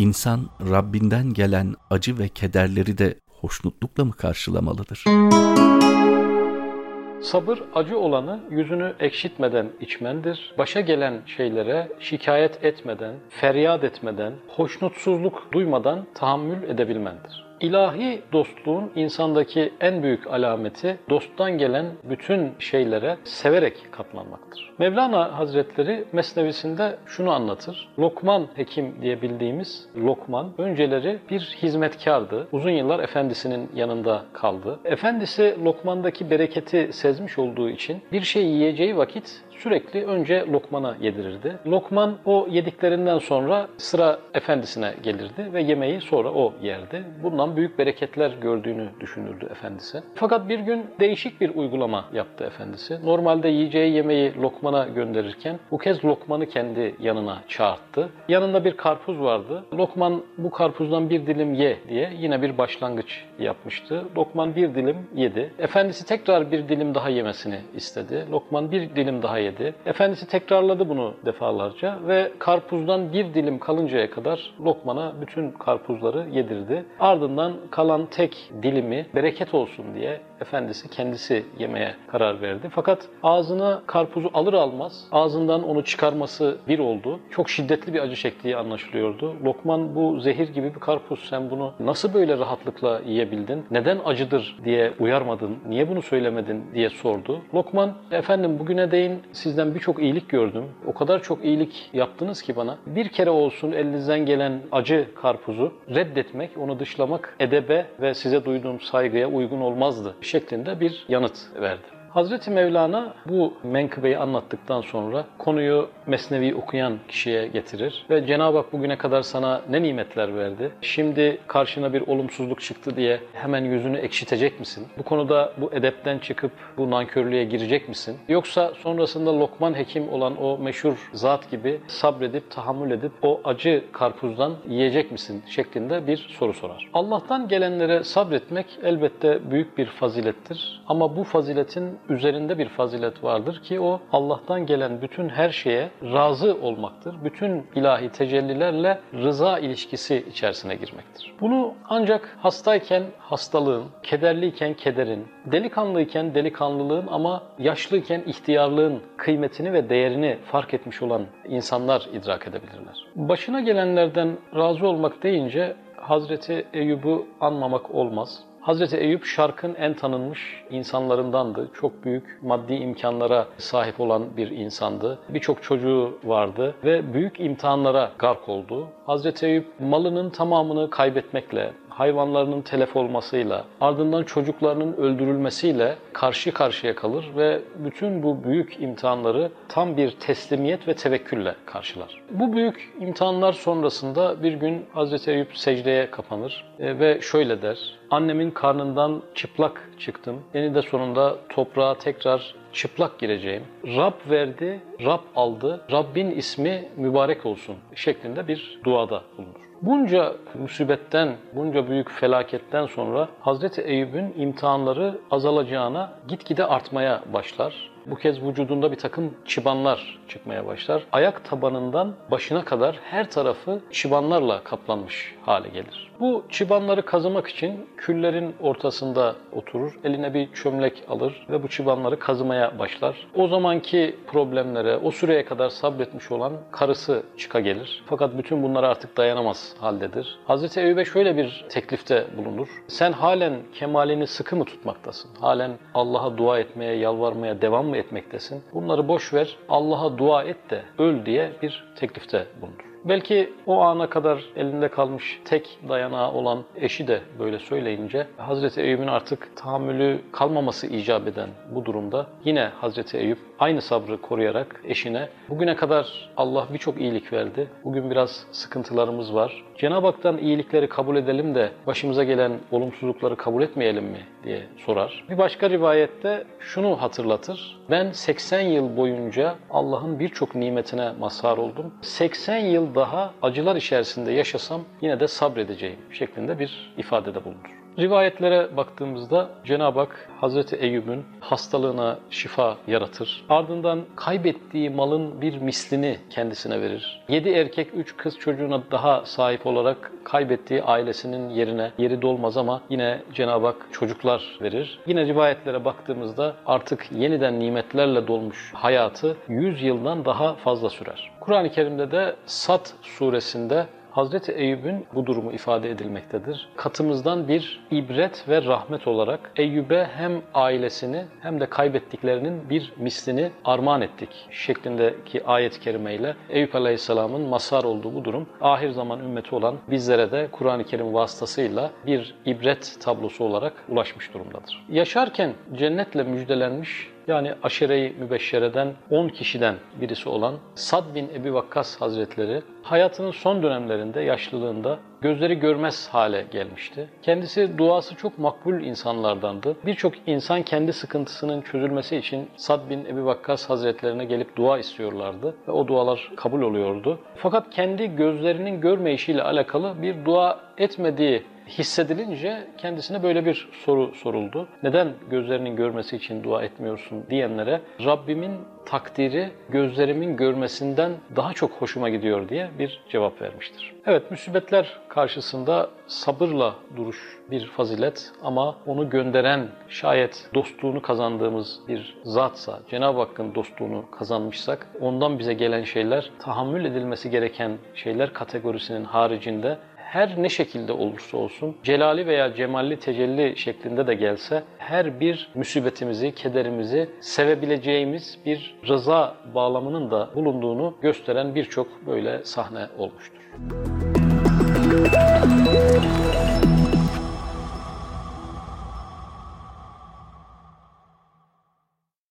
İnsan Rabbinden gelen acı ve kederleri de hoşnutlukla mı karşılamalıdır? Sabır acı olanı yüzünü ekşitmeden içmendir. Başa gelen şeylere şikayet etmeden, feryat etmeden, hoşnutsuzluk duymadan tahammül edebilmendir. İlahi dostluğun insandaki en büyük alameti dosttan gelen bütün şeylere severek katlanmaktır. Mevlana Hazretleri Mesnevisinde şunu anlatır. Lokman Hekim diye bildiğimiz Lokman önceleri bir hizmetkardı. Uzun yıllar efendisinin yanında kaldı. Efendisi Lokman'daki bereketi sezmiş olduğu için bir şey yiyeceği vakit sürekli önce Lokman'a yedirirdi. Lokman o yediklerinden sonra sıra efendisine gelirdi ve yemeği sonra o yerdi. Bundan büyük bereketler gördüğünü düşünürdü efendisi. Fakat bir gün değişik bir uygulama yaptı efendisi. Normalde yiyeceği yemeği Lokman'a gönderirken bu kez Lokman'ı kendi yanına çağırttı. Yanında bir karpuz vardı. Lokman bu karpuzdan bir dilim ye diye yine bir başlangıç yapmıştı. Lokman bir dilim yedi. Efendisi tekrar bir dilim daha yemesini istedi. Lokman bir dilim daha yedi yedi. Efendisi tekrarladı bunu defalarca ve karpuzdan bir dilim kalıncaya kadar Lokman'a bütün karpuzları yedirdi. Ardından kalan tek dilimi bereket olsun diye Efendisi kendisi yemeye karar verdi. Fakat ağzına karpuzu alır almaz ağzından onu çıkarması bir oldu. Çok şiddetli bir acı çektiği anlaşılıyordu. Lokman bu zehir gibi bir karpuz sen bunu nasıl böyle rahatlıkla yiyebildin? Neden acıdır diye uyarmadın? Niye bunu söylemedin diye sordu. Lokman efendim bugüne değin sizden birçok iyilik gördüm. O kadar çok iyilik yaptınız ki bana. Bir kere olsun elinizden gelen acı karpuzu reddetmek, onu dışlamak edebe ve size duyduğum saygıya uygun olmazdı şeklinde bir yanıt verdi. Hazreti Mevlana bu menkıbeyi anlattıktan sonra konuyu Mesnevi okuyan kişiye getirir ve Cenab-ı Hak bugüne kadar sana ne nimetler verdi? Şimdi karşına bir olumsuzluk çıktı diye hemen yüzünü ekşitecek misin? Bu konuda bu edepten çıkıp bu nankörlüğe girecek misin? Yoksa sonrasında Lokman Hekim olan o meşhur zat gibi sabredip, tahammül edip o acı karpuzdan yiyecek misin? şeklinde bir soru sorar. Allah'tan gelenlere sabretmek elbette büyük bir fazilettir. Ama bu faziletin üzerinde bir fazilet vardır ki o Allah'tan gelen bütün her şeye razı olmaktır. Bütün ilahi tecellilerle rıza ilişkisi içerisine girmektir. Bunu ancak hastayken hastalığın, kederliyken kederin, delikanlıyken delikanlılığın ama yaşlıyken ihtiyarlığın kıymetini ve değerini fark etmiş olan insanlar idrak edebilirler. Başına gelenlerden razı olmak deyince Hazreti Eyüp'ü anmamak olmaz. Hazreti Eyüp şarkın en tanınmış insanlarındandı. Çok büyük maddi imkanlara sahip olan bir insandı. Birçok çocuğu vardı ve büyük imtihanlara gark oldu. Hazreti Eyüp malının tamamını kaybetmekle, hayvanlarının telef olmasıyla, ardından çocuklarının öldürülmesiyle karşı karşıya kalır ve bütün bu büyük imtihanları tam bir teslimiyet ve tevekkülle karşılar. Bu büyük imtihanlar sonrasında bir gün Hazreti Eyüp secdeye kapanır e, ve şöyle der. Annemin karnından çıplak çıktım. Beni de sonunda toprağa tekrar çıplak gireceğim. Rab verdi, Rab aldı. Rabbin ismi mübarek olsun şeklinde bir duada bulunur. Bunca musibetten, bunca büyük felaketten sonra Hazreti Eyüp'ün imtihanları azalacağına gitgide artmaya başlar. Bu kez vücudunda bir takım çıbanlar çıkmaya başlar. Ayak tabanından başına kadar her tarafı çıbanlarla kaplanmış hale gelir. Bu çıbanları kazımak için küllerin ortasında oturur, eline bir çömlek alır ve bu çıbanları kazımaya başlar. O zamanki problemlere, o süreye kadar sabretmiş olan karısı çıka gelir. Fakat bütün bunlara artık dayanamaz haldedir. Hazreti Eyüp'e şöyle bir teklifte bulunur. Sen halen kemalini sıkı mı tutmaktasın? Halen Allah'a dua etmeye, yalvarmaya devam mı etmektesin? Bunları boş ver, Allah'a dua et de öl diye bir teklifte bulunur. Belki o ana kadar elinde kalmış tek dayanağı olan eşi de böyle söyleyince Hazreti Eyüp'ün artık tahammülü kalmaması icap eden bu durumda yine Hazreti Eyüp aynı sabrı koruyarak eşine bugüne kadar Allah birçok iyilik verdi. Bugün biraz sıkıntılarımız var. Cenab-ı Hak'tan iyilikleri kabul edelim de başımıza gelen olumsuzlukları kabul etmeyelim mi diye sorar. Bir başka rivayette şunu hatırlatır. Ben 80 yıl boyunca Allah'ın birçok nimetine mazhar oldum. 80 yıl daha acılar içerisinde yaşasam yine de sabredeceğim şeklinde bir ifadede bulunur. Rivayetlere baktığımızda Cenab-ı Hak Hazreti Eyüp'ün hastalığına şifa yaratır. Ardından kaybettiği malın bir mislini kendisine verir. Yedi erkek, üç kız çocuğuna daha sahip olarak kaybettiği ailesinin yerine yeri dolmaz ama yine Cenab-ı Hak çocuklar verir. Yine rivayetlere baktığımızda artık yeniden nimetlerle dolmuş hayatı 100 yıldan daha fazla sürer. Kur'an-ı Kerim'de de Sat suresinde Hazreti Eyüp'ün bu durumu ifade edilmektedir. Katımızdan bir ibret ve rahmet olarak Eyüp'e hem ailesini hem de kaybettiklerinin bir mislini armağan ettik şeklindeki ayet-i kerimeyle Eyüp Aleyhisselam'ın masar olduğu bu durum ahir zaman ümmeti olan bizlere de Kur'an-ı Kerim vasıtasıyla bir ibret tablosu olarak ulaşmış durumdadır. Yaşarken cennetle müjdelenmiş yani aşere-i mübeşşereden 10 kişiden birisi olan Sad bin Ebi Vakkas Hazretleri hayatının son dönemlerinde, yaşlılığında gözleri görmez hale gelmişti. Kendisi duası çok makbul insanlardandı. Birçok insan kendi sıkıntısının çözülmesi için Sad bin Ebi Vakkas Hazretlerine gelip dua istiyorlardı ve o dualar kabul oluyordu. Fakat kendi gözlerinin görmeyişiyle alakalı bir dua etmediği hissedilince kendisine böyle bir soru soruldu. Neden gözlerinin görmesi için dua etmiyorsun diyenlere Rabbimin takdiri gözlerimin görmesinden daha çok hoşuma gidiyor diye bir cevap vermiştir. Evet, musibetler karşısında sabırla duruş bir fazilet ama onu gönderen şayet dostluğunu kazandığımız bir zatsa, Cenab-ı Hakk'ın dostluğunu kazanmışsak ondan bize gelen şeyler tahammül edilmesi gereken şeyler kategorisinin haricinde her ne şekilde olursa olsun, celali veya cemalli tecelli şeklinde de gelse, her bir musibetimizi, kederimizi sevebileceğimiz bir rıza bağlamının da bulunduğunu gösteren birçok böyle sahne olmuştur.